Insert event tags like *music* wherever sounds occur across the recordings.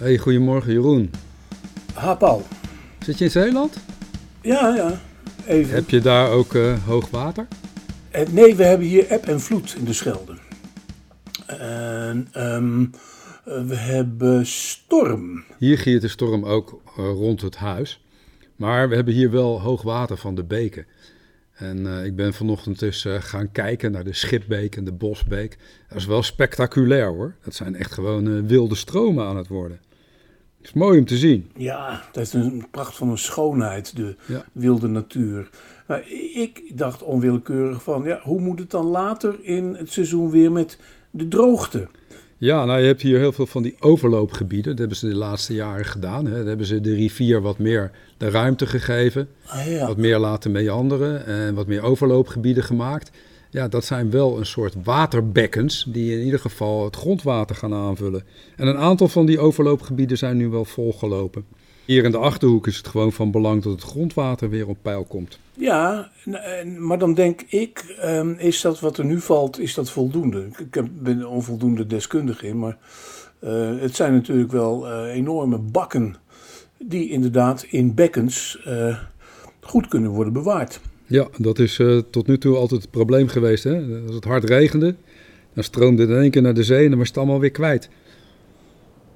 Hey, goedemorgen Jeroen. Ha, Paul. Zit je in Zeeland? Ja, ja. Even. Heb je daar ook uh, hoog water? Eh, nee, we hebben hier eb en vloed in de Schelde. En um, we hebben storm. Hier giert de storm ook rond het huis. Maar we hebben hier wel hoog water van de beken. En uh, ik ben vanochtend dus uh, gaan kijken naar de Schipbeek en de Bosbeek. Dat is wel spectaculair hoor. Dat zijn echt gewoon uh, wilde stromen aan het worden. Het is mooi om te zien. Ja, dat is een pracht van een schoonheid, de ja. wilde natuur. Maar ik dacht onwillekeurig van, ja, hoe moet het dan later in het seizoen weer met de droogte? Ja, nou je hebt hier heel veel van die overloopgebieden. Dat hebben ze de laatste jaren gedaan. Hè. Daar hebben ze de rivier wat meer de ruimte gegeven. Ah, ja. Wat meer laten meanderen en wat meer overloopgebieden gemaakt. Ja, dat zijn wel een soort waterbekkens die in ieder geval het grondwater gaan aanvullen. En een aantal van die overloopgebieden zijn nu wel volgelopen. Hier in de Achterhoek is het gewoon van belang dat het grondwater weer op peil komt. Ja, maar dan denk ik, um, is dat wat er nu valt, is dat voldoende? Ik ben onvoldoende deskundig in, maar uh, het zijn natuurlijk wel uh, enorme bakken die inderdaad in bekkens uh, goed kunnen worden bewaard. Ja, dat is tot nu toe altijd het probleem geweest. Hè? Als het hard regende, dan stroomde het in één keer naar de zee en dan was het allemaal weer kwijt.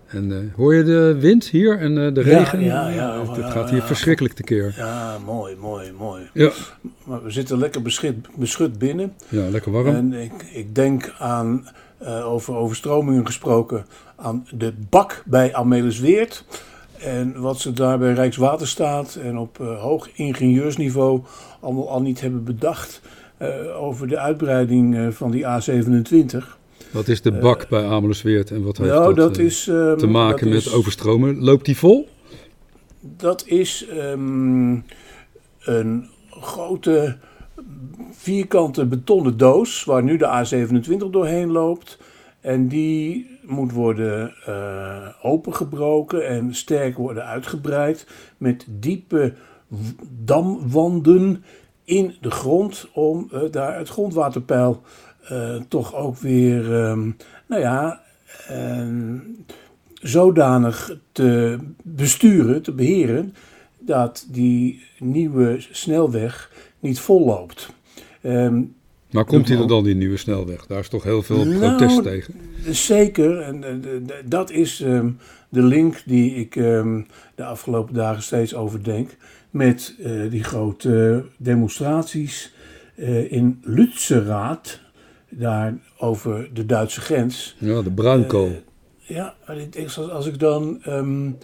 En uh, hoor je de wind hier en uh, de regen? Ja, ja. Het gaat hier verschrikkelijk tekeer. Ja, mooi, mooi, mooi. Ja. Maar we zitten lekker beschut, beschut binnen. Ja, lekker warm. En ik, ik denk aan, uh, over overstromingen gesproken, aan de bak bij Amelisweert. En wat ze daar bij Rijkswaterstaat en op hoog ingenieursniveau allemaal al niet hebben bedacht over de uitbreiding van die A27. Wat is de bak uh, bij Amelisweert en wat heeft nou, dat, dat is, um, te maken met is, overstromen? Loopt die vol? Dat is um, een grote vierkante betonnen doos waar nu de A27 doorheen loopt. En die moet worden uh, opengebroken en sterk worden uitgebreid met diepe damwanden in de grond om uh, daar het grondwaterpeil uh, toch ook weer, um, nou ja, uh, zodanig te besturen, te beheren, dat die nieuwe snelweg niet volloopt. Um, maar komt hij er dan, die nieuwe snelweg? Daar is toch heel veel protest nou, tegen? Zeker, en dat is de link die ik um, de afgelopen dagen steeds overdenk met uh, die grote demonstraties uh, in Lützerath, daar over de Duitse grens. Ja, de bruinkool. Uh, ja, als ik dan um,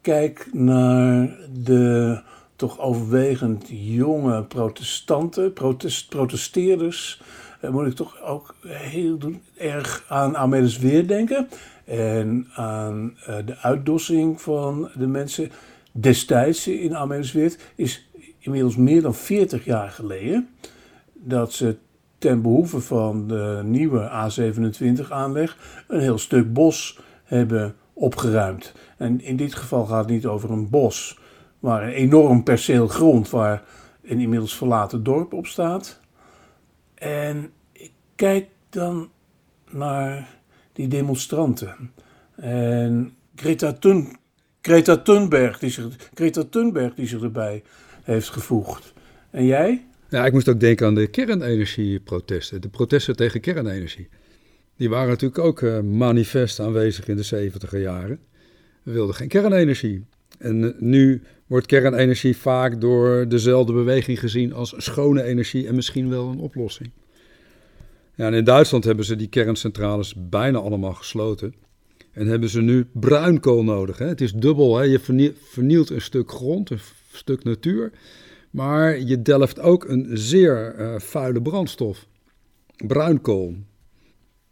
kijk naar de toch overwegend jonge protestanten, protest, protesteerders, moet ik toch ook heel erg aan Amelis Weer denken. En aan uh, de uitdossing van de mensen destijds in Amelisweert is inmiddels meer dan 40 jaar geleden dat ze ten behoeve van de nieuwe A27-aanleg een heel stuk bos hebben opgeruimd. En in dit geval gaat het niet over een bos, maar een enorm perceel grond waar een inmiddels verlaten dorp op staat. En ik kijk dan naar die demonstranten. En Greta, Thun, Greta, Thunberg, die zich, Greta Thunberg die zich erbij heeft gevoegd. En jij? Ja, ik moest ook denken aan de kernenergieprotesten, de protesten tegen kernenergie. Die waren natuurlijk ook uh, manifest aanwezig in de 70 jaren. We wilden geen kernenergie. En uh, nu wordt kernenergie vaak door dezelfde beweging gezien als schone energie en misschien wel een oplossing. Ja, en in Duitsland hebben ze die kerncentrales bijna allemaal gesloten. En hebben ze nu bruinkool nodig. Hè? Het is dubbel. Hè? Je vernielt een stuk grond, een stuk natuur. Maar je delft ook een zeer uh, vuile brandstof. Bruinkool.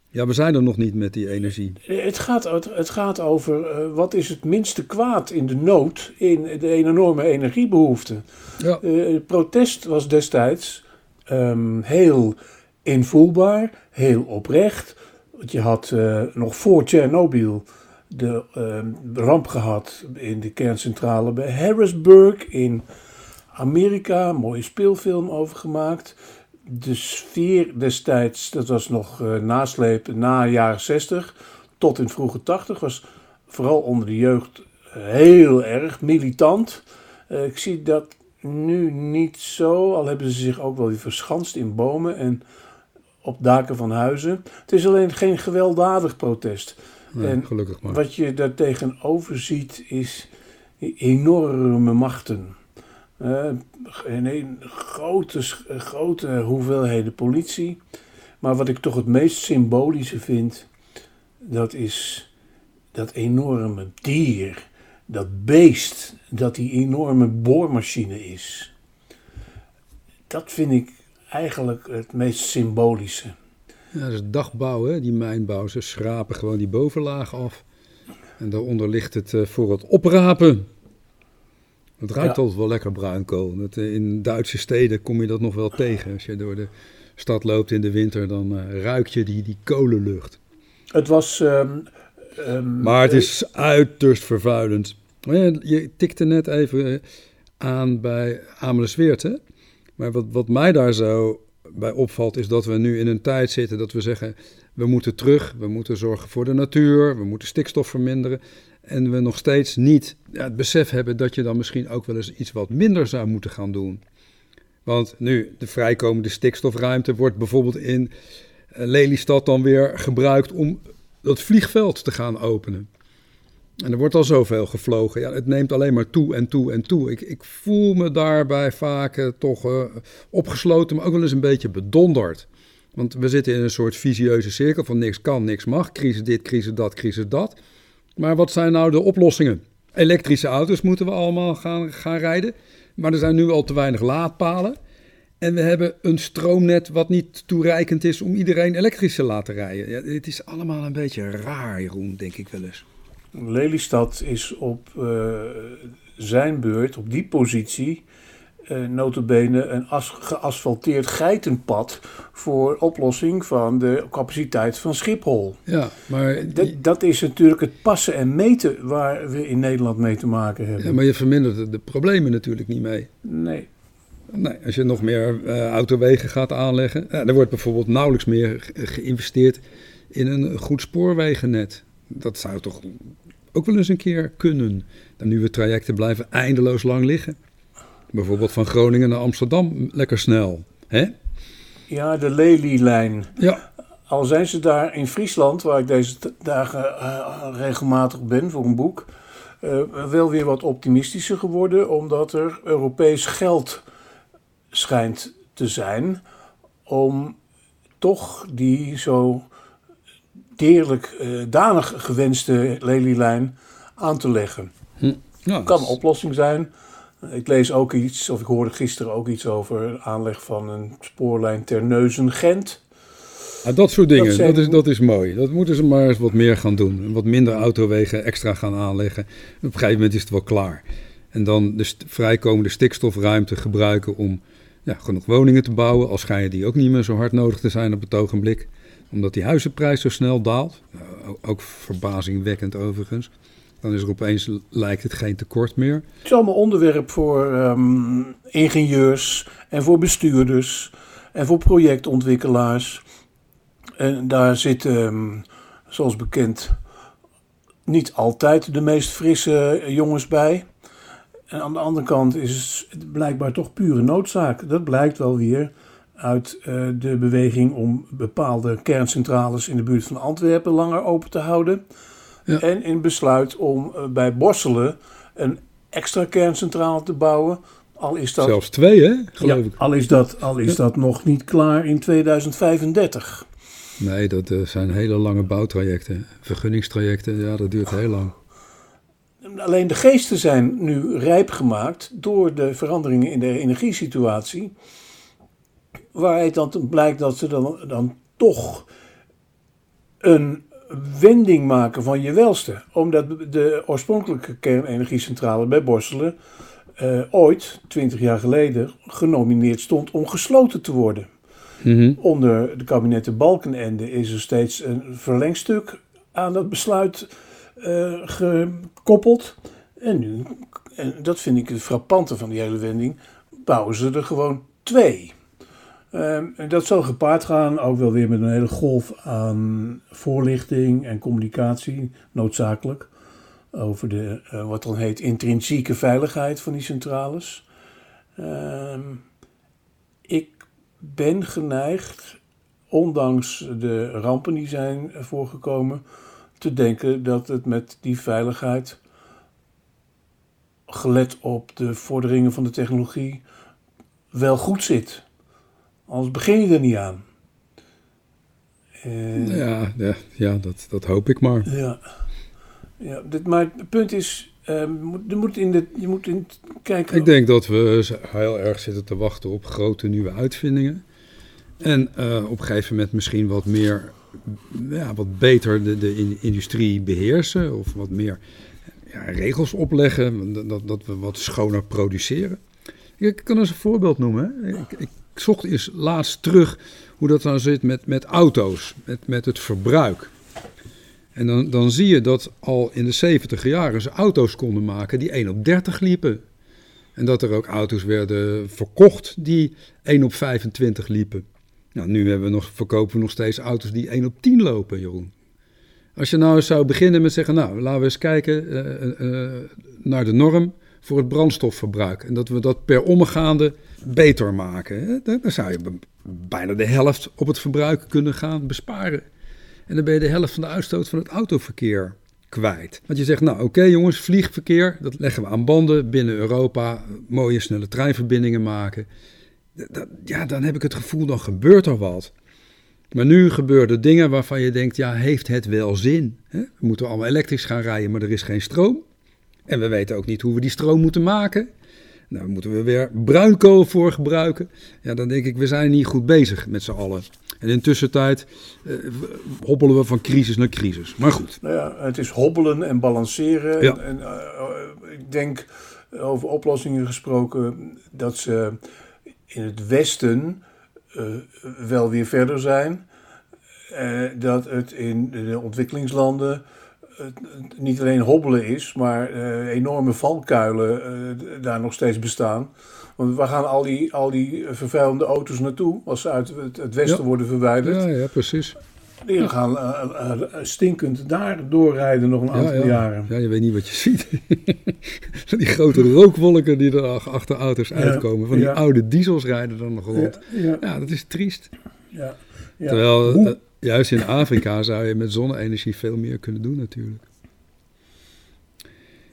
Ja, we zijn er nog niet met die energie. Het gaat, het gaat over uh, wat is het minste kwaad in de nood in de enorme energiebehoefte. Ja. Uh, het protest was destijds um, heel invoelbaar, heel oprecht. Want je had uh, nog voor Tsjernobyl de ramp gehad in de kerncentrale bij Harrisburg in Amerika, een mooie speelfilm over gemaakt. De sfeer destijds, dat was nog uh, nasleep na jaren 60 tot in vroege 80, was vooral onder de jeugd heel erg militant. Eh, ik zie dat nu niet zo, al hebben ze zich ook wel weer verschanst in bomen en op daken van huizen. Het is alleen geen gewelddadig protest. Nee, En gelukkig maar. Wat je daar tegenover ziet is enorme machten. Eh, en een grote, sch- grote hoeveelheden politie. Maar wat ik toch het meest symbolische vind, dat is dat enorme dier, dat beest, dat die enorme boormachine is. Dat vind ik eigenlijk het meest symbolische. Ja, dat is dagbouw, hè, die mijnbouw. Ze schrapen gewoon die bovenlaag af. En daaronder ligt het eh, voor het oprapen. Het ruikt Ja. altijd wel lekker bruinkool. Dat, eh, in Duitse steden kom je dat nog wel tegen. Als je door de stad loopt in de winter, dan eh, ruik je die, die kolenlucht. Het was. ehm, ehm, Maar het is uiterst vervuilend. Je tikte net even aan bij Amelisweert, hè? Maar wat, wat mij daar zo bij opvalt, is dat we nu in een tijd zitten dat we zeggen... we moeten terug, we moeten zorgen voor de natuur, we moeten stikstof verminderen... en we nog steeds niet het besef hebben dat je dan misschien ook wel eens iets wat minder zou moeten gaan doen. Want nu, de vrijkomende stikstofruimte wordt bijvoorbeeld in eh, Lelystad dan weer gebruikt om dat vliegveld te gaan openen. En er wordt al zoveel gevlogen. Ja, het neemt alleen maar toe en toe en toe. Ik, ik voel me daarbij vaak eh, toch eh, opgesloten, maar ook wel eens een beetje bedonderd. Want we zitten in een soort visieuze cirkel van niks kan, niks mag. Crisis dit, crisis dat, crisis dat. Maar wat zijn nou de oplossingen? Elektrische auto's moeten we allemaal gaan, gaan rijden. Maar er zijn nu al te weinig laadpalen. En we hebben een stroomnet wat niet toereikend is om iedereen elektrisch te laten rijden. Ja, het is allemaal een beetje raar, Jeroen, denk ik wel eens. Lelystad is op eh, zijn beurt, op die positie, eh notabene een as- geasfalteerd geitenpad voor oplossing van de capaciteit van Schiphol. Ja, maar, Dat, dat is natuurlijk het passen en meten waar we in Nederland mee te maken hebben. ja, maar je vermindert de- problemen natuurlijk niet mee. Nee. Nee, als je nog meer eh, autowegen gaat aanleggen. Er wordt bijvoorbeeld nauwelijks meer ge- geïnvesteerd in een goed spoorwegennet. Dat zou toch ook wel eens een keer kunnen. De nieuwe trajecten blijven eindeloos lang liggen. Bijvoorbeeld van Groningen naar Amsterdam lekker snel. Hè? Ja, de Lelylijn. Ja, Al zijn ze daar in Friesland, waar ik deze dagen eh, regelmatig ben voor een boek, eh, wel weer wat optimistischer geworden, omdat er Europees geld schijnt te zijn om toch die zo deerlijk eh, danig gewenste Lelylijn aan te leggen. nou, kan een oplossing zijn. Ik lees ook iets, of ik hoorde gisteren ook iets over de aanleg van een spoorlijn Terneuzen-Gent. Ja, dat soort dingen, dat, is, dat is mooi. Dat moeten ze maar eens wat meer gaan doen. En Wat minder autowegen extra gaan aanleggen. Op een gegeven moment is het wel klaar. En dan de st- vrijkomende stikstofruimte gebruiken om ja, genoeg woningen te bouwen. Al schijnen die ook niet meer zo hard nodig te zijn op het ogenblik. Omdat die huizenprijs zo snel daalt. O- ook verbazingwekkend overigens. Dan is er opeens, lijkt het geen tekort meer. Het is allemaal onderwerp voor ehm, ingenieurs en voor bestuurders en voor projectontwikkelaars. En daar zitten, ehm, zoals bekend, niet altijd de meest frisse jongens bij. En aan de andere kant is het blijkbaar toch pure noodzaak. Dat blijkt wel weer uit eh, de beweging om bepaalde kerncentrales in de buurt van Antwerpen langer open te houden. Ja. En in besluit om eh, bij Borselen een extra kerncentrale te bouwen. Al is dat, Zelfs twee, hè? Geloof ja, ik. al is dat, al is dat nog niet klaar in 2035. Nee, dat eh, zijn hele lange bouwtrajecten. Vergunningstrajecten, ja, dat duurt heel lang. Alleen de geesten zijn nu rijp gemaakt door de veranderingen in de energiesituatie. Waaruit dan blijkt dat ze dan, dan toch een wending maken van je welste. Omdat de oorspronkelijke kernenergiecentrale bij Borselen eh, ooit, 20 jaar geleden, genomineerd stond om gesloten te worden. Mhm. Onder de kabinetten Balkenende is er steeds een verlengstuk aan dat besluit eh, gekoppeld. En nu, en dat vind ik het frappante van die hele wending, bouwen ze er gewoon twee. Ehm, dat zal gepaard gaan, ook wel weer met een hele golf aan voorlichting en communicatie, noodzakelijk. over de, eh, wat dan heet intrinsieke veiligheid van die centrales. Ehm, ik ben geneigd, ondanks de rampen die zijn voorgekomen, te denken dat het met die veiligheid, gelet op de vorderingen van de technologie, wel goed zit. Anders begin je er niet aan. Uh, ja, ja, ja dat, dat hoop ik maar. Ja. ja dit, maar het punt is, uh, je moet in de, je moet in kijken... Ik denk dat we heel erg zitten te wachten op grote nieuwe uitvindingen. En uh, op een gegeven moment misschien wat meer, ja, wat beter de, de industrie beheersen. Of wat meer ja, regels opleggen, dat, dat we wat schoner produceren. Ik kan eens een voorbeeld noemen. Ik, ik, zocht eens laatst terug hoe dat nou zit met, met auto's, met, met het verbruik. En dan, dan zie je dat al in de 70 jaren ze auto's konden maken die 1 op 30 liepen. En dat er ook auto's werden verkocht die 1 op 25 liepen. Nou, nu hebben we nog, verkopen we nog steeds auto's die 1 op 10 lopen, Jeroen. Als je nou zou beginnen met zeggen, nou, laten we eens kijken uh, uh, naar de norm voor het brandstofverbruik. En dat we dat per omgaande beter maken. Dan zou je bijna de helft op het verbruik kunnen gaan besparen. En dan ben je de helft van de uitstoot van het autoverkeer kwijt. Want je zegt, nou oké jongens, vliegverkeer, dat leggen we aan banden binnen Europa. Mooie snelle treinverbindingen maken. Ja, dan heb ik het gevoel, dan gebeurt er wat. Maar nu gebeuren dingen waarvan je denkt, ja, heeft het wel zin? We moeten allemaal elektrisch gaan rijden, maar er is geen stroom. En we weten ook niet hoe we die stroom moeten maken. Nou, moeten we weer bruinkool voor gebruiken. Ja, dan denk ik, we zijn niet goed bezig met z'n allen. En in tussentijd uh, hobbelen we van crisis naar crisis. Maar goed. Nou ja, het is hobbelen en balanceren. Ja. En, uh, ik denk, over oplossingen gesproken, dat ze in het Westen uh, wel weer verder zijn. dat het in de ontwikkelingslanden niet alleen hobbelen is, maar uh, enorme valkuilen uh, daar nog steeds bestaan. Want waar gaan al die, al die vervuilende auto's naartoe als ze uit het, westen worden verwijderd? Ja, ja precies. Die gaan uh, stinkend daar doorrijden nog een aantal ja, ja. jaren. Ja, je weet niet wat je ziet. *laughs* die grote rookwolken die er achter auto's uitkomen. Van die oude diesels rijden dan nog rond. Ja, dat is triest. Ja. Terwijl... Hoe juist in Afrika zou je met zonne-energie veel meer kunnen doen natuurlijk.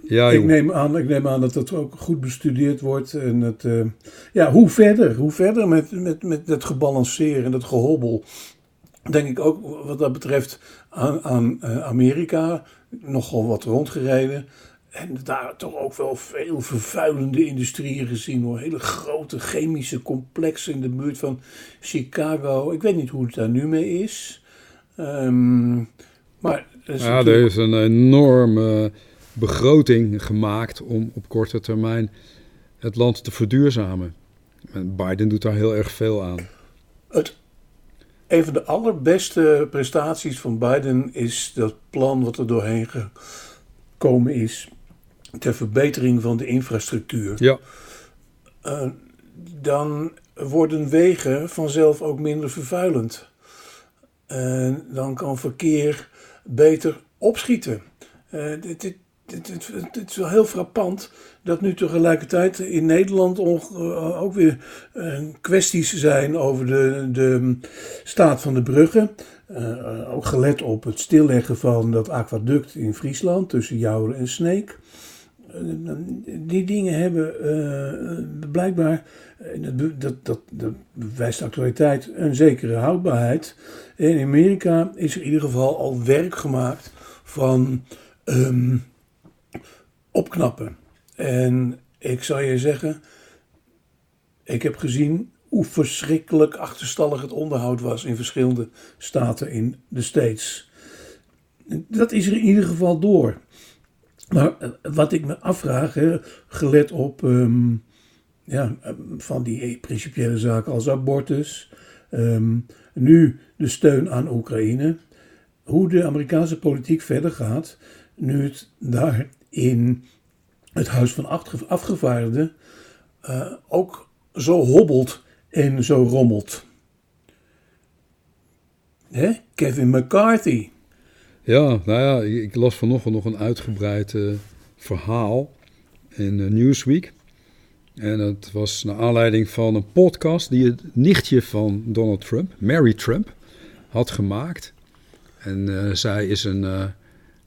Ja, ik, neem aan, ik neem aan dat dat ook goed bestudeerd wordt. En het, uh, ja, hoe verder? Hoe verder met, met, met dat gebalanceren en dat gehobbel? Denk ik ook wat dat betreft aan, aan uh, Amerika. Nogal wat rondgereden. En daar toch ook wel veel vervuilende industrieën gezien hoor. Hele grote chemische complexen in de buurt van Chicago. Ik weet niet hoe het daar nu mee is. Um, maar ja, er is een enorme begroting gemaakt om op korte termijn het land te verduurzamen. En Biden doet daar heel erg veel aan. Het, een van de allerbeste prestaties van Biden is dat plan wat er doorheen gekomen is ter verbetering van de infrastructuur. Ja. Uh, dan worden wegen vanzelf ook minder vervuilend. En dan kan verkeer beter opschieten. Dit, dit, dit, is wel heel frappant dat nu tegelijkertijd in Nederland uh, ook weer uh, kwesties zijn over de, de staat van de bruggen. ook gelet op het stilleggen van dat aquaduct in Friesland tussen Jouren en Sneek. die dingen hebben blijkbaar dat, dat, dat, bewijst de actualiteit een zekere houdbaarheid. In Amerika is er in ieder geval al werk gemaakt van um, opknappen. En ik zou je zeggen, ik heb gezien hoe verschrikkelijk achterstallig het onderhoud was in verschillende staten in de States. Dat is er in ieder geval door. Maar eh, wat ik me afvraag, gelet op um, ja, van die principiële zaken als abortus. Um, nu de steun aan Oekraïne. Hoe de Amerikaanse politiek verder gaat. Nu het daar in het Huis van Afgevaardigden uh, ook zo hobbelt en zo rommelt. Hè? Kevin McCarthy. Ja, nou ja, ik las vanochtend nog een uitgebreid uh, verhaal in uh, Newsweek. En dat was naar aanleiding van een podcast die het nichtje van Donald Trump, Mary Trump, had gemaakt. En uh, zij is een,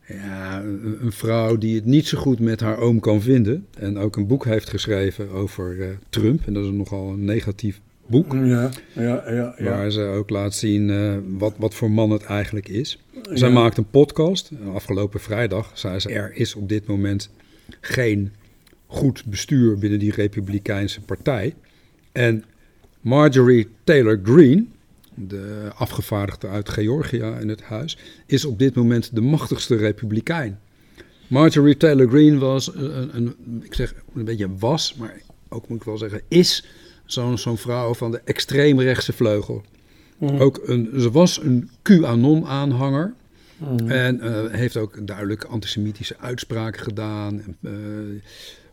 ja, een vrouw die het niet zo goed met haar oom kan vinden. En ook een boek heeft geschreven over Trump. En dat is nogal een negatief boek. Ja, ja, ja, ja. Waar ze ook laat zien uh, wat, wat voor man het eigenlijk is. Zij maakt een podcast. Afgelopen vrijdag zei ze: Er is op dit moment geen goed bestuur binnen die Republikeinse partij. En Marjorie Taylor Greene, de afgevaardigde uit Georgia in het huis, is op dit moment de machtigste Republikein. Marjorie Taylor Greene was een, een, ik zeg een beetje was, maar ook moet ik wel zeggen, is zo'n zo'n vrouw van de extreemrechtse vleugel. Mm. Ook een, ze was een QAnon-aanhanger. Mm. En uh, heeft ook duidelijk antisemitische uitspraken gedaan. Uh,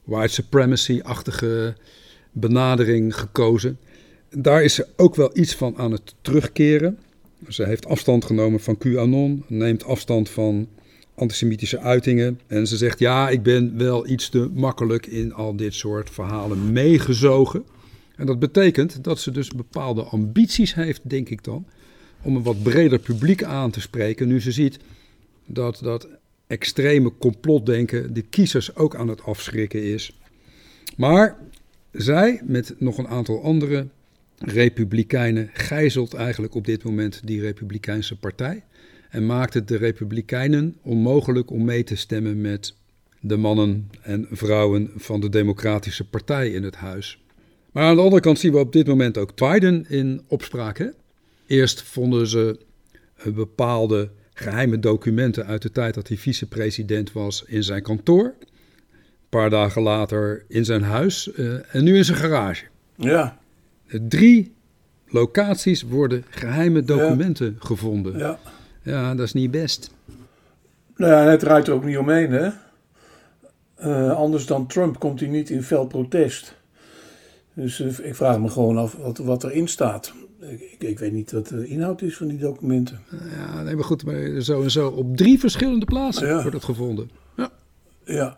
white supremacy-achtige benadering gekozen. Daar is ze ook wel iets van aan het terugkeren. Ze heeft afstand genomen van QAnon, neemt afstand van antisemitische uitingen. En ze zegt: Ja, ik ben wel iets te makkelijk in al dit soort verhalen meegezogen. En dat betekent dat ze dus bepaalde ambities heeft, denk ik dan, om een wat breder publiek aan te spreken. Nu ze ziet dat dat extreme complotdenken de kiezers ook aan het afschrikken is. Maar zij, met nog een aantal andere republikeinen, gijzelt eigenlijk op dit moment die Republikeinse partij. En maakt het de Republikeinen onmogelijk om mee te stemmen met de mannen en vrouwen van de Democratische Partij in het huis. Maar aan de andere kant zien we op dit moment ook Biden in opspraak. Eerst vonden ze bepaalde geheime documenten uit de tijd dat hij vicepresident was in zijn kantoor. Een paar dagen later in zijn huis uh, en nu in zijn garage. Ja. Drie locaties worden geheime documenten ja. gevonden. Ja. ja, dat is niet best. Nou ja, draait er ook niet omheen, hè? Uh, anders dan Trump komt hij niet in fel protest. Dus uh, ik vraag me gewoon af wat, wat erin staat. Ik, ik, weet niet wat de inhoud is van die documenten. Ja, nee, maar goed, maar zo en zo. Op drie verschillende plaatsen ja. wordt het gevonden. Ja. Ja.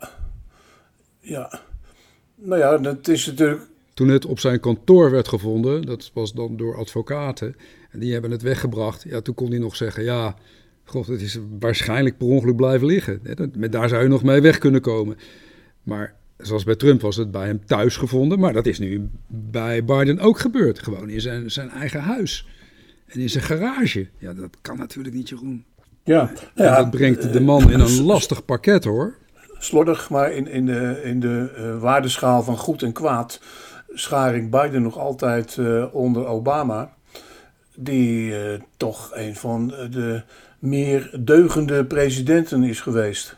Ja. Nou ja, dat is natuurlijk... Toen het op zijn kantoor werd gevonden, dat was dan door advocaten, en die hebben het weggebracht. Ja, toen kon hij nog zeggen, ja, god, het is waarschijnlijk per ongeluk blijven liggen. Daar zou je nog mee weg kunnen komen. Maar zoals bij Trump was het bij hem thuis gevonden, maar dat is nu bij Biden ook gebeurd. Gewoon in zijn, zijn eigen huis en in zijn garage. Ja, dat kan natuurlijk niet, Jeroen. Ja, ja dat brengt de man in een lastig pakket hoor. Slordig, maar in, in de, in de uh, waardeschaal van goed en kwaad schaar ik Biden nog altijd uh, onder Obama. Die uh, toch een van de meer deugende presidenten is geweest.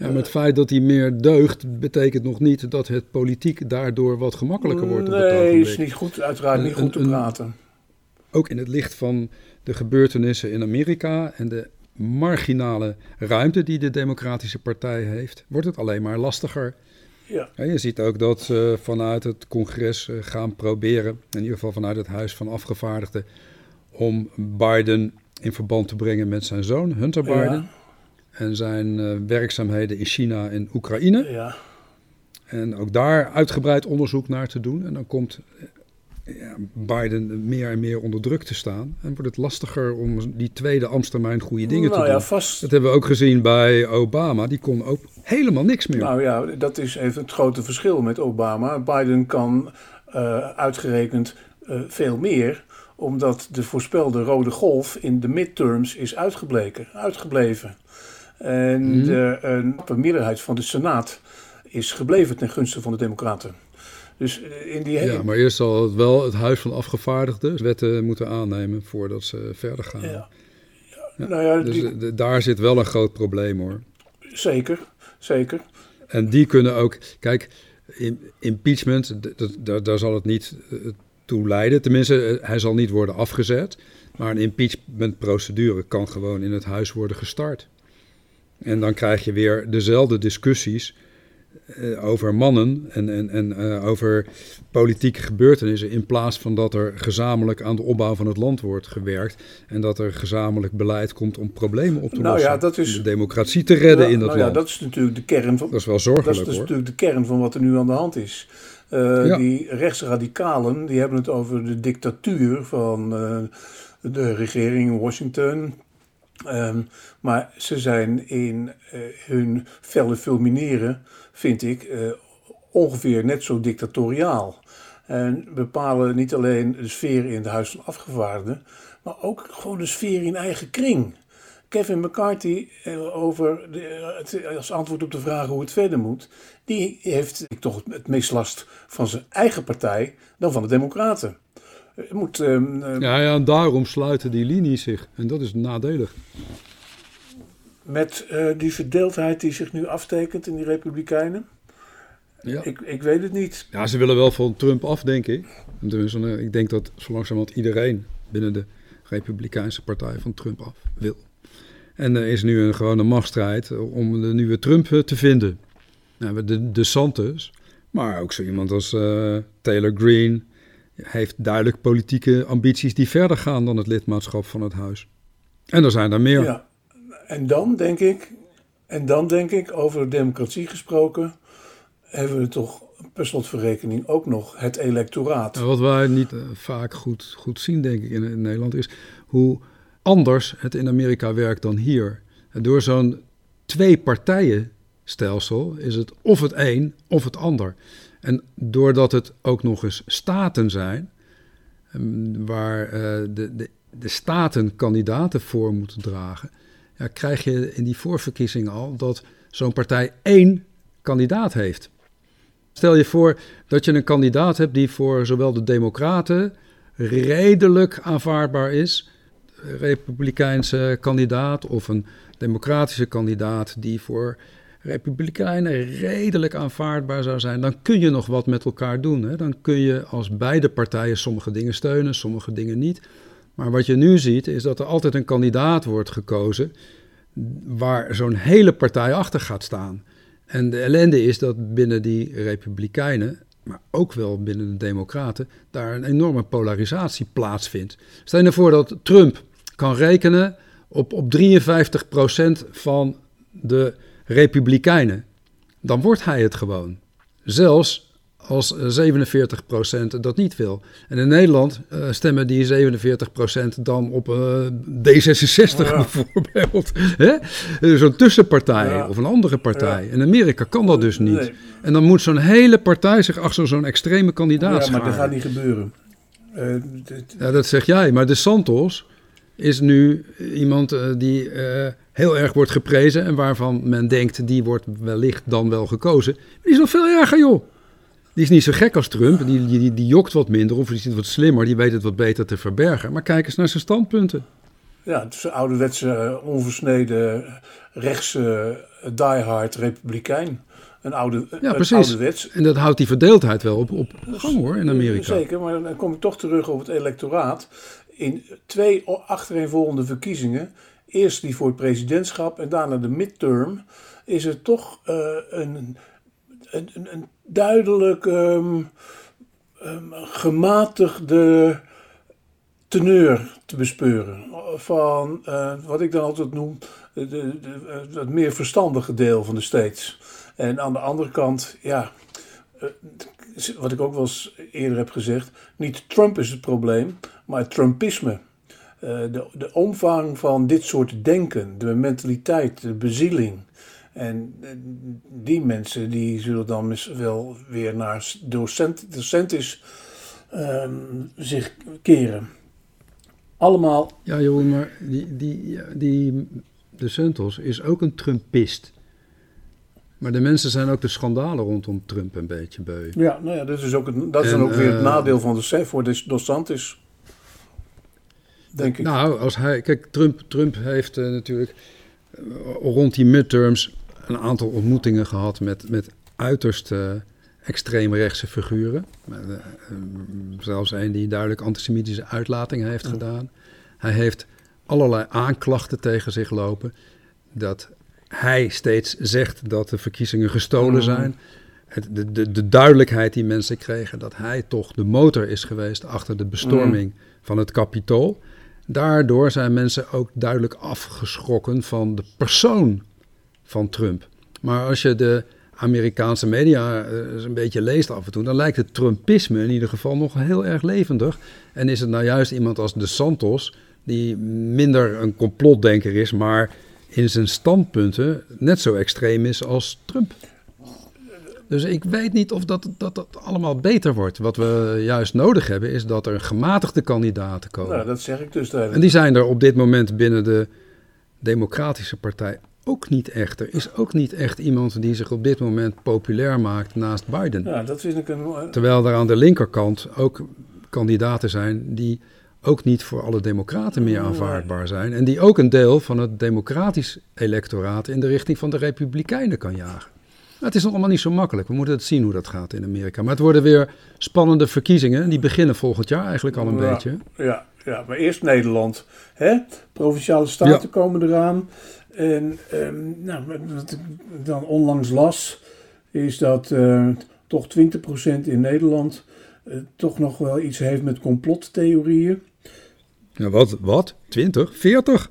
Maar het feit dat hij meer deugt, betekent nog niet dat het politiek daardoor wat gemakkelijker wordt. Nee, is niet goed, uiteraard niet goed te praten. Ook in het licht van de gebeurtenissen in Amerika en de marginale ruimte die de Democratische Partij heeft, wordt het alleen maar lastiger. Ja. Ja, je ziet ook dat ze vanuit het congres uh, gaan proberen, in ieder geval vanuit het Huis van Afgevaardigden, om Biden in verband te brengen met zijn zoon, Hunter Biden. Ja en zijn uh, werkzaamheden in China en Oekraïne. Ja. En ook daar uitgebreid onderzoek naar te doen. En dan komt ja, Biden meer en meer onder druk te staan. En wordt het lastiger om die tweede Amstermijn goede dingen nou, te ja, doen. Vast... Dat hebben we ook gezien bij Obama. Die kon ook helemaal niks meer. Nou ja, dat is even het grote verschil met Obama. Biden kan uh, uitgerekend uh, veel meer omdat de voorspelde rode golf in de midterms is uitgebleken, uitgebleven. En mm. de, een meerderheid van de Senaat is gebleven ten gunste van de Democraten. Dus in die Ja, maar eerst zal het wel het Huis van Afgevaardigden wetten moeten aannemen voordat ze verder gaan. Ja. Ja, nou ja, dus die... de, daar zit wel een groot probleem hoor. Zeker, zeker. En die kunnen ook, kijk, in, impeachment, daar, daar zal het niet toe leiden. Tenminste, hij zal niet worden afgezet. Maar een impeachmentprocedure kan gewoon in het huis worden gestart. En dan krijg je weer dezelfde discussies eh, over mannen en, en, en eh, over politieke gebeurtenissen. In plaats van dat er gezamenlijk aan de opbouw van het land wordt gewerkt. En dat er gezamenlijk beleid komt om problemen op te Nou lossen. ja, dat is- de democratie te redden in dat nou land. Ja, dat is natuurlijk de kern van, Dat is wel dat zorgelijk is dus hoor. natuurlijk de kern van wat er nu aan de hand is. Eh, Ja. Die rechtsradicalen die hebben het over de dictatuur van de regering in Washington. Ehm, maar ze zijn in eh, hun felle fulmineren, vind ik, eh, ongeveer net zo dictatoriaal. En bepalen niet alleen de sfeer in het Huis van Afgevaardigden, maar ook gewoon de sfeer in eigen kring. Kevin McCarthy eh, over de, als antwoord op de vraag hoe het verder moet, die heeft toch het meest last van zijn eigen partij dan van de Democraten. Het moet, ehm, eh, Ja, ja, en daarom sluiten die linies zich. En dat is nadelig. Met eh, die verdeeldheid die zich nu aftekent in die Republikeinen, Ja. ik, ik weet het niet. ja, ze willen wel van Trump af, denk ik. Dus, eh, ik denk dat zo langzamerhand iedereen binnen de Republikeinse partij van Trump af wil. En er is nu een gewone machtsstrijd om de nieuwe Trump eh, te vinden. Nou, de, de Santos, maar ook zo iemand als eh, Taylor Heeft duidelijk politieke ambities die verder gaan dan het lidmaatschap van het huis. En er zijn er meer. Ja. En dan denk ik, en dan denk ik, over democratie gesproken, hebben we toch per slotverrekening ook nog het electoraat. Nou, Wat wij niet eh, vaak goed, goed zien, denk ik, in, in Nederland, is hoe anders het in Amerika werkt dan hier. En door zo'n twee-partijen-stelsel is het of het een of het ander. En doordat het ook nog eens staten zijn, em, waar eh, de, de, de staten kandidaten voor moeten dragen, ja, krijg je in die voorverkiezing al dat zo'n partij één kandidaat heeft. Stel je voor dat je een kandidaat hebt die voor zowel de Democraten redelijk aanvaardbaar is, Republikeinse kandidaat of een Democratische kandidaat die voor Republikeinen redelijk aanvaardbaar zou zijn, dan kun je nog wat met elkaar doen. Hè? Dan kun je als beide partijen sommige dingen steunen, sommige dingen niet. Maar wat je nu ziet is dat er altijd een kandidaat wordt gekozen waar zo'n hele partij achter gaat staan. En de ellende is dat binnen die Republikeinen, maar ook wel binnen de Democraten, daar een enorme polarisatie plaatsvindt. Stel je nou voor dat Trump kan rekenen op, op 53% van de Republikeinen. Dan wordt hij het gewoon. Zelfs als eh, 47% dat niet wil. En in Nederland eh, stemmen die 47% dan op eh, D66 Ja. bijvoorbeeld. Hè? Eh, Zo'n tussenpartij Ja. of een andere partij. In Amerika kan dat dus niet. Nee. En dan moet zo'n hele partij zich achter zo'n extreme kandidaat Ja, maar dat scharen. gaat niet gebeuren. Eh, dit- Ja, dat zeg jij. Maar de Santos is nu iemand eh, die eh, heel erg wordt geprezen en waarvan men denkt die wordt wellicht dan wel gekozen. Die is nog veel erger, joh. Die is niet zo gek als Trump. Die, die, die, jokt wat minder of die is wat slimmer. Die weet het wat beter te verbergen. Maar kijk eens naar zijn standpunten. ja, het is een ouderwetse, onversneden, rechtse, eh, diehard republikein. Een oude, Ja, precies. ouderwets. En dat houdt die verdeeldheid wel op, op gang hoor in Amerika. Zeker, maar dan kom ik toch terug op het electoraat. In twee achtereenvolgende verkiezingen, eerst die voor het presidentschap en daarna de midterm, is er toch eh, een, een, een, duidelijk ehm, ehm, gematigde teneur te bespeuren. Van eh, wat ik dan altijd noem, de, de, het meer verstandige deel van de States. En aan de andere kant, ja, eh, wat ik ook wel eens eerder heb gezegd, niet Trump is het probleem, maar het Trumpisme. Eh, de, de omvang van dit soort denken, de mentaliteit, de bezieling. En eh, die mensen die zullen dan mis- wel weer naar docent, docentis ehm, zich keren. Allemaal, Ja, Jeroen, maar die, die, die de Santos is ook een Trumpist. Maar de mensen zijn ook de schandalen rondom Trump een beetje beu. ja, nou ja, dat is, ook het, dat is dan ook weer het eh, nadeel van de voor de Dos Santis. Denk ik. Nou, als hij. Kijk, Trump, Trump heeft eh, natuurlijk eh, rond die midterms een aantal ontmoetingen gehad met, met uiterst eh, extreemrechtse figuren. Zelfs een die duidelijk antisemitische uitlatingen heeft Ja. gedaan. Hij heeft allerlei aanklachten tegen zich lopen. Dat hij steeds zegt dat de verkiezingen gestolen Mhm. zijn. Het, de, de, de duidelijkheid die mensen kregen dat hij toch de motor is geweest achter de bestorming van het kapitool. Daardoor zijn mensen ook duidelijk afgeschrokken van de persoon van Trump. Maar als je de Amerikaanse media eh, een beetje leest af en toe, dan lijkt het Trumpisme in ieder geval nog heel erg levendig. En is het nou juist iemand als De Santos, die minder een complotdenker is, maar in zijn standpunten net zo extreem is als Trump. Dus ik weet niet of dat, dat, dat allemaal beter wordt. Wat we juist nodig hebben, is dat er gematigde kandidaten komen. Nou, dat zeg ik dus duidelijk. En die zijn er op dit moment binnen de Democratische Partij ook niet echt. Er is ook niet echt iemand die zich op dit moment populair maakt naast Biden. Ja, dat vind ik een... Terwijl er aan de linkerkant ook kandidaten zijn die ook niet voor alle democraten meer aanvaardbaar zijn. En die ook een deel van het democratisch electoraat in de richting van de republikeinen kan jagen. Het is nog allemaal niet zo makkelijk. We moeten het zien hoe dat gaat in Amerika. Maar het worden weer spannende verkiezingen. Die beginnen volgend jaar eigenlijk al een Ja. beetje. Ja, ja, maar eerst Nederland. Hè? Provinciale staten Ja. komen eraan. En ehm, nou, wat ik dan onlangs las, is dat eh, toch 20% in Nederland eh, toch nog wel iets heeft met complottheorieën. Ja, wat? Wat? 20? 40?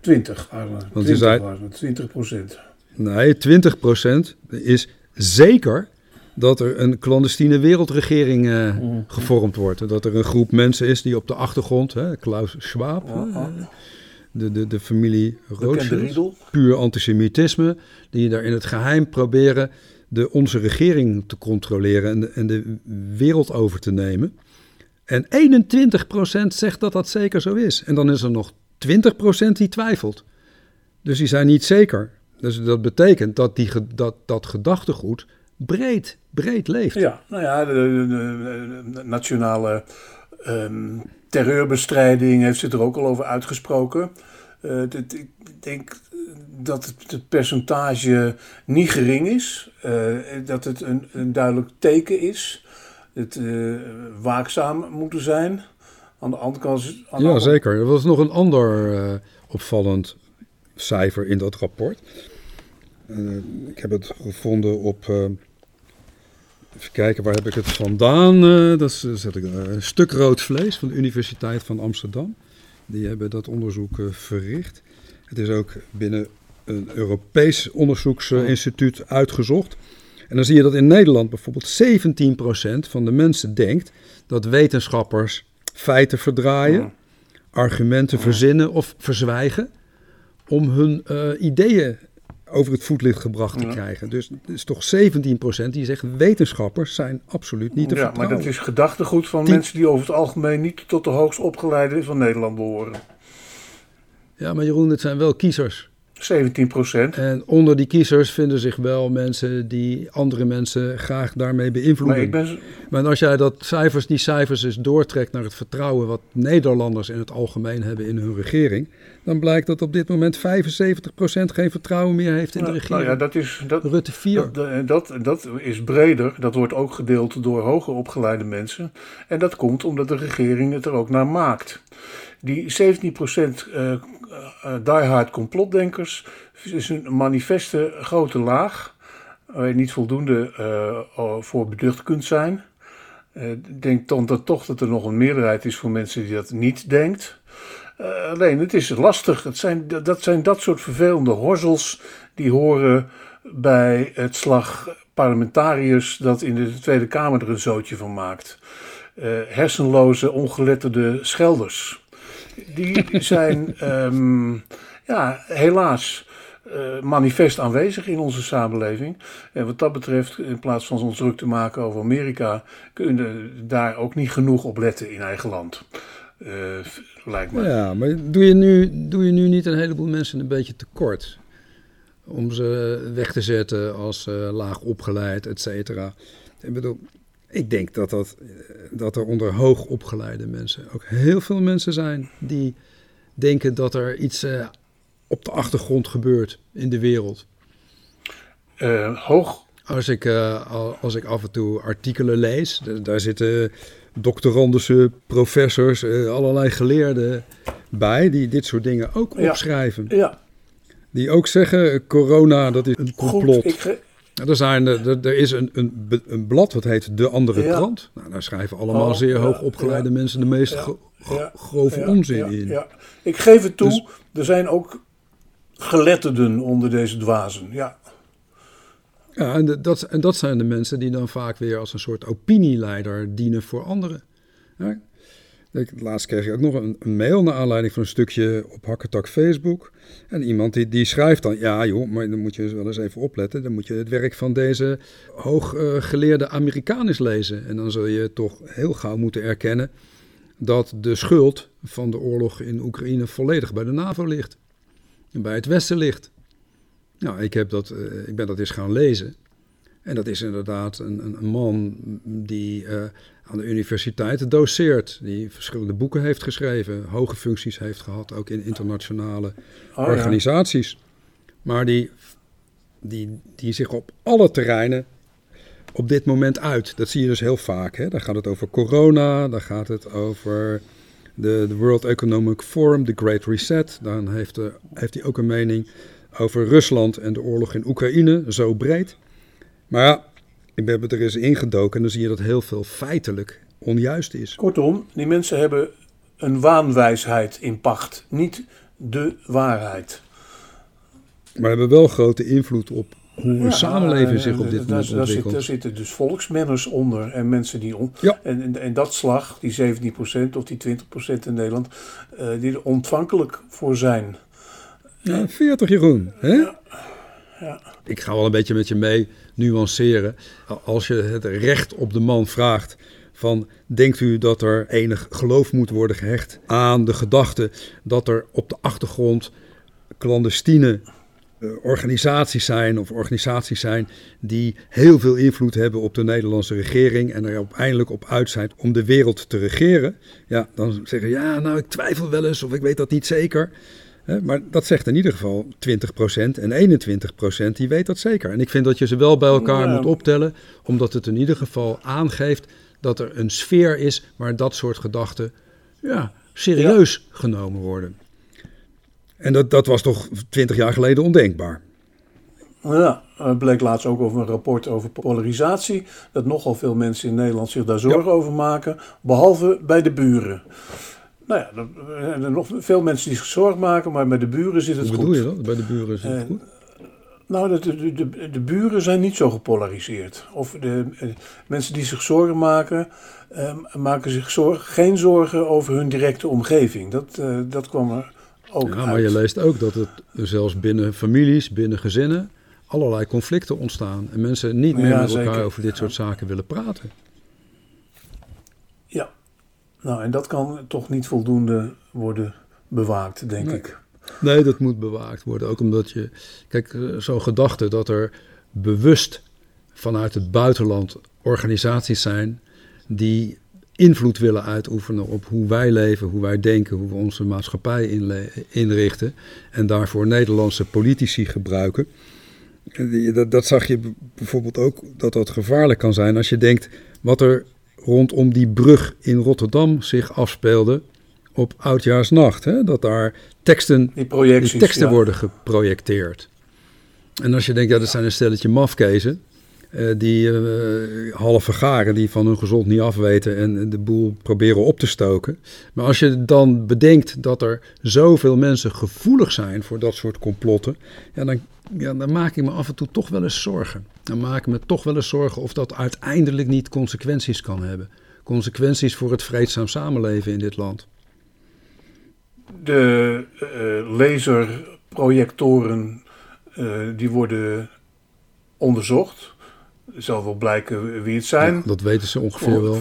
20 waren het. Want 20 je zei- waren het, 20%. Nee, 20% is zeker dat er een clandestine wereldregering eh, Mhm. gevormd wordt. Dat er een groep mensen is die op de achtergrond, hè, Klaus Schwab, Ja, eh, ja. de, de, de familie Rothschild, puur antisemitisme, die daar in het geheim proberen de, onze regering te controleren en de, en de wereld over te nemen. En 21% zegt dat dat zeker zo is. En dan is er nog 20% die twijfelt. Dus die zijn niet zeker. Dus dat betekent dat die, dat, dat gedachtegoed breed, breed leeft. Ja, nou ja, de, de- de- de nationale ehm, terreurbestrijding heeft zich er ook al over uitgesproken. Eh, dit- ik denk dat het, het percentage niet gering is. eh, dat het een, een duidelijk teken is. Het eh, waakzaam moeten zijn. Aan de andere kant... aan Ja, zeker. Er was nog een ander eh, opvallend cijfer in dat rapport. Eh, ik heb het gevonden op. eh, even kijken, waar heb ik het vandaan? Eh, dat is, zet ik, een stuk rood vlees van de Universiteit van Amsterdam. Die hebben dat onderzoek verricht. Het is ook binnen een Europees onderzoeksinstituut uitgezocht. En dan zie je dat in Nederland bijvoorbeeld 17% van de mensen denkt dat wetenschappers feiten verdraaien argumenten verzinnen of verzwijgen om hun eh, ideeën over het voetlicht gebracht te Ja. krijgen. Dus het is toch 17% die zegt wetenschappers zijn absoluut niet te ja, maar vertrouwen. dat is gedachtegoed van Die- mensen die over het algemeen niet tot de hoogst opgeleide van Nederland behoren. Ja, maar Jeroen, het zijn wel kiezers. 17 procent. En onder die kiezers vinden zich wel mensen die andere mensen graag daarmee beïnvloeden. Maar ik ben, Maar als jij dat cijfers, die cijfers eens doortrekt naar het vertrouwen wat Nederlanders in het algemeen hebben in hun regering, dan blijkt dat op dit moment 75% geen vertrouwen meer heeft in de nou, regering. ja, dat is, dat, Rutte 4. dat, dat, dat is breder. Dat wordt ook gedeeld door hoger opgeleide mensen. En dat komt omdat de regering het er ook naar maakt. Die 17% eh eh, diehard complotdenkers is een manifeste grote laag. Waar je niet voldoende eh, voor beducht kunt zijn. Eh, Ik denk dan dat toch dat er nog een meerderheid is voor mensen die dat niet denkt. Eh, alleen, het is lastig. Het zijn, dat- zijn dat soort vervelende horzels die horen bij het slag parlementariërs dat in de Tweede Kamer er een zootje van maakt. Eh, hersenloze, ongeletterde schelders. Die *laughs* zijn, ehm, ja, helaas eh, manifest aanwezig in onze samenleving. En wat dat betreft, in plaats van ons druk te maken over Amerika, kunnen we daar ook niet genoeg op letten in eigen land. Eh, lijkt me. Ja, maar doe je, nu, doe je nu niet een heleboel mensen een beetje tekort? Om ze weg te zetten als laag opgeleid, et cetera. Ik bedoel, ik denk dat, dat, eh, dat er onder hoog opgeleide mensen ook heel veel mensen zijn die denken dat er iets eh, op de achtergrond gebeurt in de wereld. Hoog Als ik, al- als ik af en toe artikelen lees, daar zitten doctorandussen, professors, eh, allerlei geleerden bij die dit soort dingen ook opschrijven. Ja, die ook zeggen, corona dat is een complot. Goed, ik ge- er, zijn, er, er is een, een, blad, dat heet De Andere Ja. Krant. Nou, daar schrijven allemaal Oh, zeer ja, hoog opgeleide ja. mensen de meest gro- grove onzin in. Ja. Ik geef het toe, Dus- er zijn ook geletterden onder deze dwazen. Ja, Ja, en, dat, en dat zijn de mensen die dan vaak weer als een soort opinieleider dienen voor anderen. Laatst kreeg ik ook nog een, een mail naar aanleiding van een stukje op Hakketak Facebook. En iemand die, die schrijft dan, ja joh, maar dan moet je wel eens even opletten. Dan moet je het werk van deze hooggeleerde Amerikaan eens lezen. En dan zul je toch heel gauw moeten erkennen dat de schuld van de oorlog in Oekraïne volledig bij de NAVO ligt. En bij het Westen ligt. Nou, ik, heb dat, eh, ik ben dat eens gaan lezen. En dat is inderdaad een, een, een man die eh, aan de universiteit doseert. Die verschillende boeken heeft geschreven. Hoge functies heeft gehad, ook in internationale Oh, ja. organisaties. Maar die, die, die zich op alle terreinen op dit moment uit. Dat zie je dus heel vaak. Hè? Dan gaat het over corona, dan gaat het over de, de World Economic Forum, de Great Reset. Dan heeft, de, heeft hij ook een mening over Rusland en de oorlog in Oekraïne, zo breed. Maar ja, ik ben er eens ingedoken en dan zie je dat heel veel feitelijk onjuist is. Kortom, die mensen hebben een waanwijsheid in pacht, niet de waarheid. Maar hebben wel grote invloed op hoe een Ja, samenleving eh, zich op dit moment daar, zit, ontwikkelt. daar zitten dus volksmenners onder en mensen die... On, Ja. en, en, en dat slag, die 17% of die 20% in Nederland, eh, die er ontvankelijk voor zijn. Ja, 40 Jeroen. Hè? Ja. Ik ga wel een beetje met je mee nuanceren. Als je het recht op de man vraagt van denkt u dat er enig geloof moet worden gehecht aan de gedachte dat er op de achtergrond clandestine eh, organisaties zijn of organisaties zijn die heel veel invloed hebben op de Nederlandse regering en er uiteindelijk op uit zijn om de wereld te regeren. Ja, dan zeggen ja, nou ik twijfel wel eens of ik weet dat niet zeker. Maar dat zegt in ieder geval 20% en 21% die weet dat zeker. En ik vind dat je ze wel bij elkaar Ja. moet optellen, omdat het in ieder geval aangeeft dat er een sfeer is waar dat soort gedachten ja, serieus genomen worden. En dat, dat was toch 20 jaar geleden ondenkbaar. Ja, er bleek laatst ook over een rapport over polarisatie. Dat nogal veel mensen in Nederland zich daar zorgen over maken. Behalve bij de buren. Nou ja, er zijn nog veel mensen die zich zorgen maken, maar bij de buren zit het Hoe goed. bedoel je dat? Bij de buren is het Eh, goed? Nou, de, de, de, de buren zijn niet zo gepolariseerd. Of de eh, mensen die zich zorgen maken, eh, maken zich zorgen, geen zorgen over hun directe omgeving. Dat, eh, dat kwam er ook Ja, uit. maar je leest ook dat het zelfs binnen families, binnen gezinnen, allerlei conflicten ontstaan. En mensen niet meer Ja, met elkaar zeker. over dit soort zaken willen praten. Ja, nou en dat kan toch niet voldoende worden bewaakt, denk Nee. ik. Nee, dat moet bewaakt worden. Ook omdat je. Kijk, eh, zo'n gedachte dat er bewust vanuit het buitenland organisaties zijn die invloed willen uitoefenen op hoe wij leven, hoe wij denken, hoe we onze maatschappij inrichten. En daarvoor Nederlandse politici gebruiken. Dat, dat zag je bijvoorbeeld ook dat dat gevaarlijk kan zijn als je denkt wat er rondom die brug in Rotterdam zich afspeelde op Oudjaarsnacht. Hè? Dat daar teksten Die teksten ja. worden geprojecteerd. En als je denkt, ja, dat zijn een stelletje mafkezen. Eh, die eh, half vergaren, die van hun gezond niet afweten en de boel proberen op te stoken. Maar als je dan bedenkt dat er zoveel mensen gevoelig zijn voor dat soort complotten, ja, dan, ja, dan maak ik me af en toe toch wel eens zorgen. Dan maak ik me toch wel eens zorgen of dat uiteindelijk niet consequenties kan hebben. Consequenties voor het vreedzaam samenleven in dit land. De eh, laserprojectoren die worden onderzocht. Er zal wel blijken wie het zijn. Ja, dat weten ze ongeveer wel.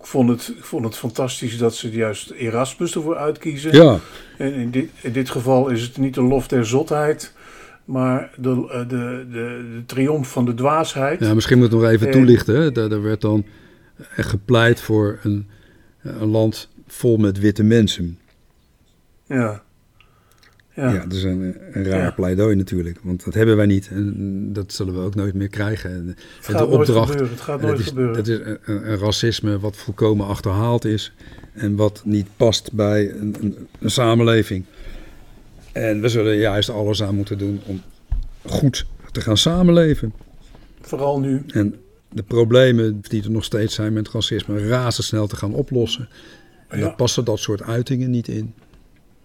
Ik vond, het, ik vond het fantastisch dat ze juist Erasmus ervoor uitkiezen. Ja, En in dit, in dit geval is het niet de lof der zotheid, maar de, eh, de, de, de triomf van de dwaasheid. Ja, misschien moet ik nog even Eh. toelichten. Hè. Daar, daar werd dan echt gepleit voor een, een land vol met witte mensen. Ja. Ja, Ja. dat is een, een raar Ja. pleidooi natuurlijk. Want dat hebben wij niet. En dat zullen we ook nooit meer krijgen. En, Het gaat de nooit opdracht. gebeuren. Het gaat nooit dat is, gebeuren. dat is een, een- een racisme wat volkomen achterhaald is. En wat niet past bij een, een, een samenleving. En we zullen juist alles aan moeten doen om goed te gaan samenleven. Vooral nu. En de problemen die er nog steeds zijn met racisme razendsnel te gaan oplossen. En Ja. daar passen dat soort uitingen niet in.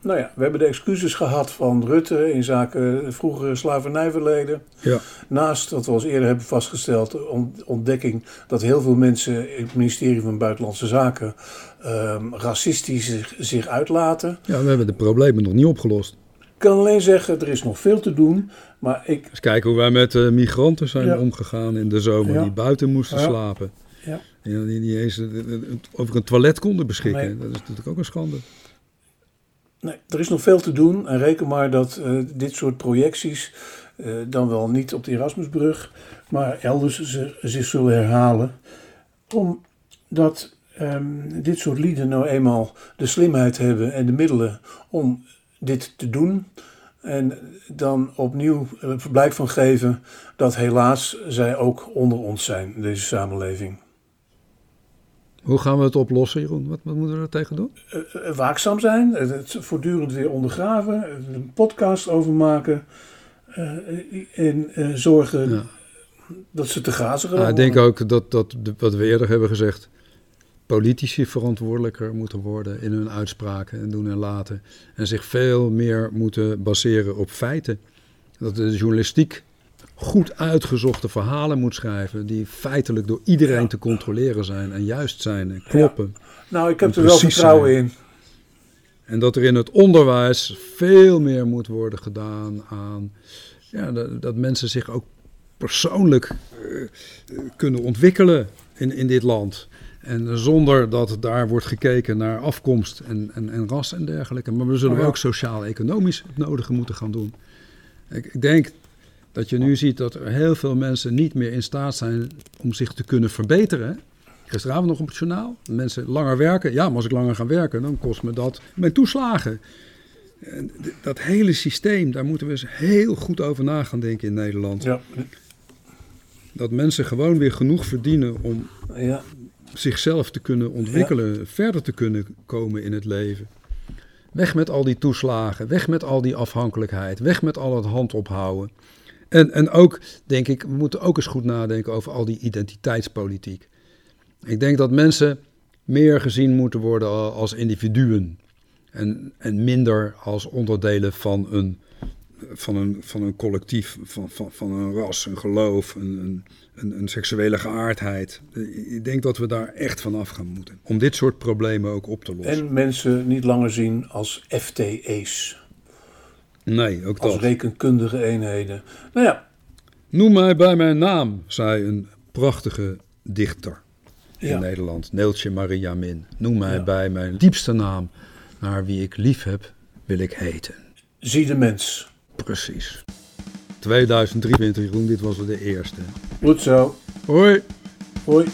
Nou ja, we hebben de excuses gehad van Rutte in zaken vroegere slavernijverleden. Ja, Naast wat we al eerder hebben vastgesteld, de ont- ontdekking dat heel veel mensen in het ministerie van Buitenlandse Zaken ehm, racistisch zich, zich uitlaten. ja we hebben de problemen nog niet opgelost. Ik kan alleen zeggen, er is nog veel te doen. Maar ik, Eens kijken hoe wij met eh, migranten zijn Ja. omgegaan in de zomer Ja. die buiten moesten Ja. slapen. Ja. Die, die niet eens eh, eh, over een toilet konden beschikken. Nee. Dat is natuurlijk ook een schande. Nee, er is nog veel te doen. En reken maar dat eh, dit soort projecties, eh, dan wel niet op de Erasmusbrug, maar elders zich zullen herhalen. Omdat ehm, dit soort lieden nou eenmaal de slimheid hebben en de middelen om dit te doen. En dan opnieuw er blijk van geven dat helaas zij ook onder ons zijn, deze samenleving. Hoe gaan we het oplossen, Jeroen? Wat, wat moeten we er tegen doen? Eh, eh, waakzaam zijn, eh, het voortdurend weer ondergraven, er een podcast over maken en zorgen Ja. dat ze te grazen gaan. Ik denk ook dat, dat wat we eerder hebben gezegd, politici verantwoordelijker moeten worden in hun uitspraken en doen en laten. En zich veel meer moeten baseren op feiten. Dat de journalistiek goed uitgezochte verhalen moet schrijven die feitelijk door iedereen te controleren zijn en juist zijn en kloppen. Nou, ik heb er wel vertrouwen zijn. in. En dat er in het onderwijs veel meer moet worden gedaan aan ja, dat, dat mensen zich ook persoonlijk eh, eh, kunnen ontwikkelen in, in dit land. En zonder dat daar wordt gekeken naar afkomst en, en, en ras en dergelijke. Maar we zullen Oh ja. ook sociaal-economisch het nodige moeten gaan doen. Ik, ik denk dat je nu ziet dat er heel veel mensen niet meer in staat zijn om zich te kunnen verbeteren. Gisteravond nog op het journaal. Mensen langer werken. Ja, maar als ik langer ga werken, dan kost me dat mijn toeslagen. Dat hele systeem, daar moeten we eens heel goed over na gaan denken in Nederland. Ja, Dat mensen gewoon weer genoeg verdienen om ja, zichzelf te kunnen ontwikkelen, verder te kunnen komen in het leven. Weg met al die toeslagen, weg met al die afhankelijkheid, weg met al het hand ophouden. En, en ook, denk ik, we moeten ook eens goed nadenken over al die identiteitspolitiek. Ik denk dat mensen meer gezien moeten worden als individuen. En, en minder als onderdelen van een, van een, van een collectief, van, van, van een ras, een geloof, een, een, een, seksuele geaardheid. Ik denk dat we daar echt van af gaan moeten. Om dit soort problemen ook op te lossen. en mensen niet langer zien als FTE's, nee, ook als dat. rekenkundige eenheden. Nou ja, Noem mij bij mijn naam, zei een prachtige dichter in Ja. Nederland, Neeltje Maria Min. Noem mij Ja. bij mijn diepste naam, naar wie ik lief heb, wil ik heten. zie de mens. Precies. 2023, Jeroen, dit was de eerste. Goed zo. Hoi! Hoi.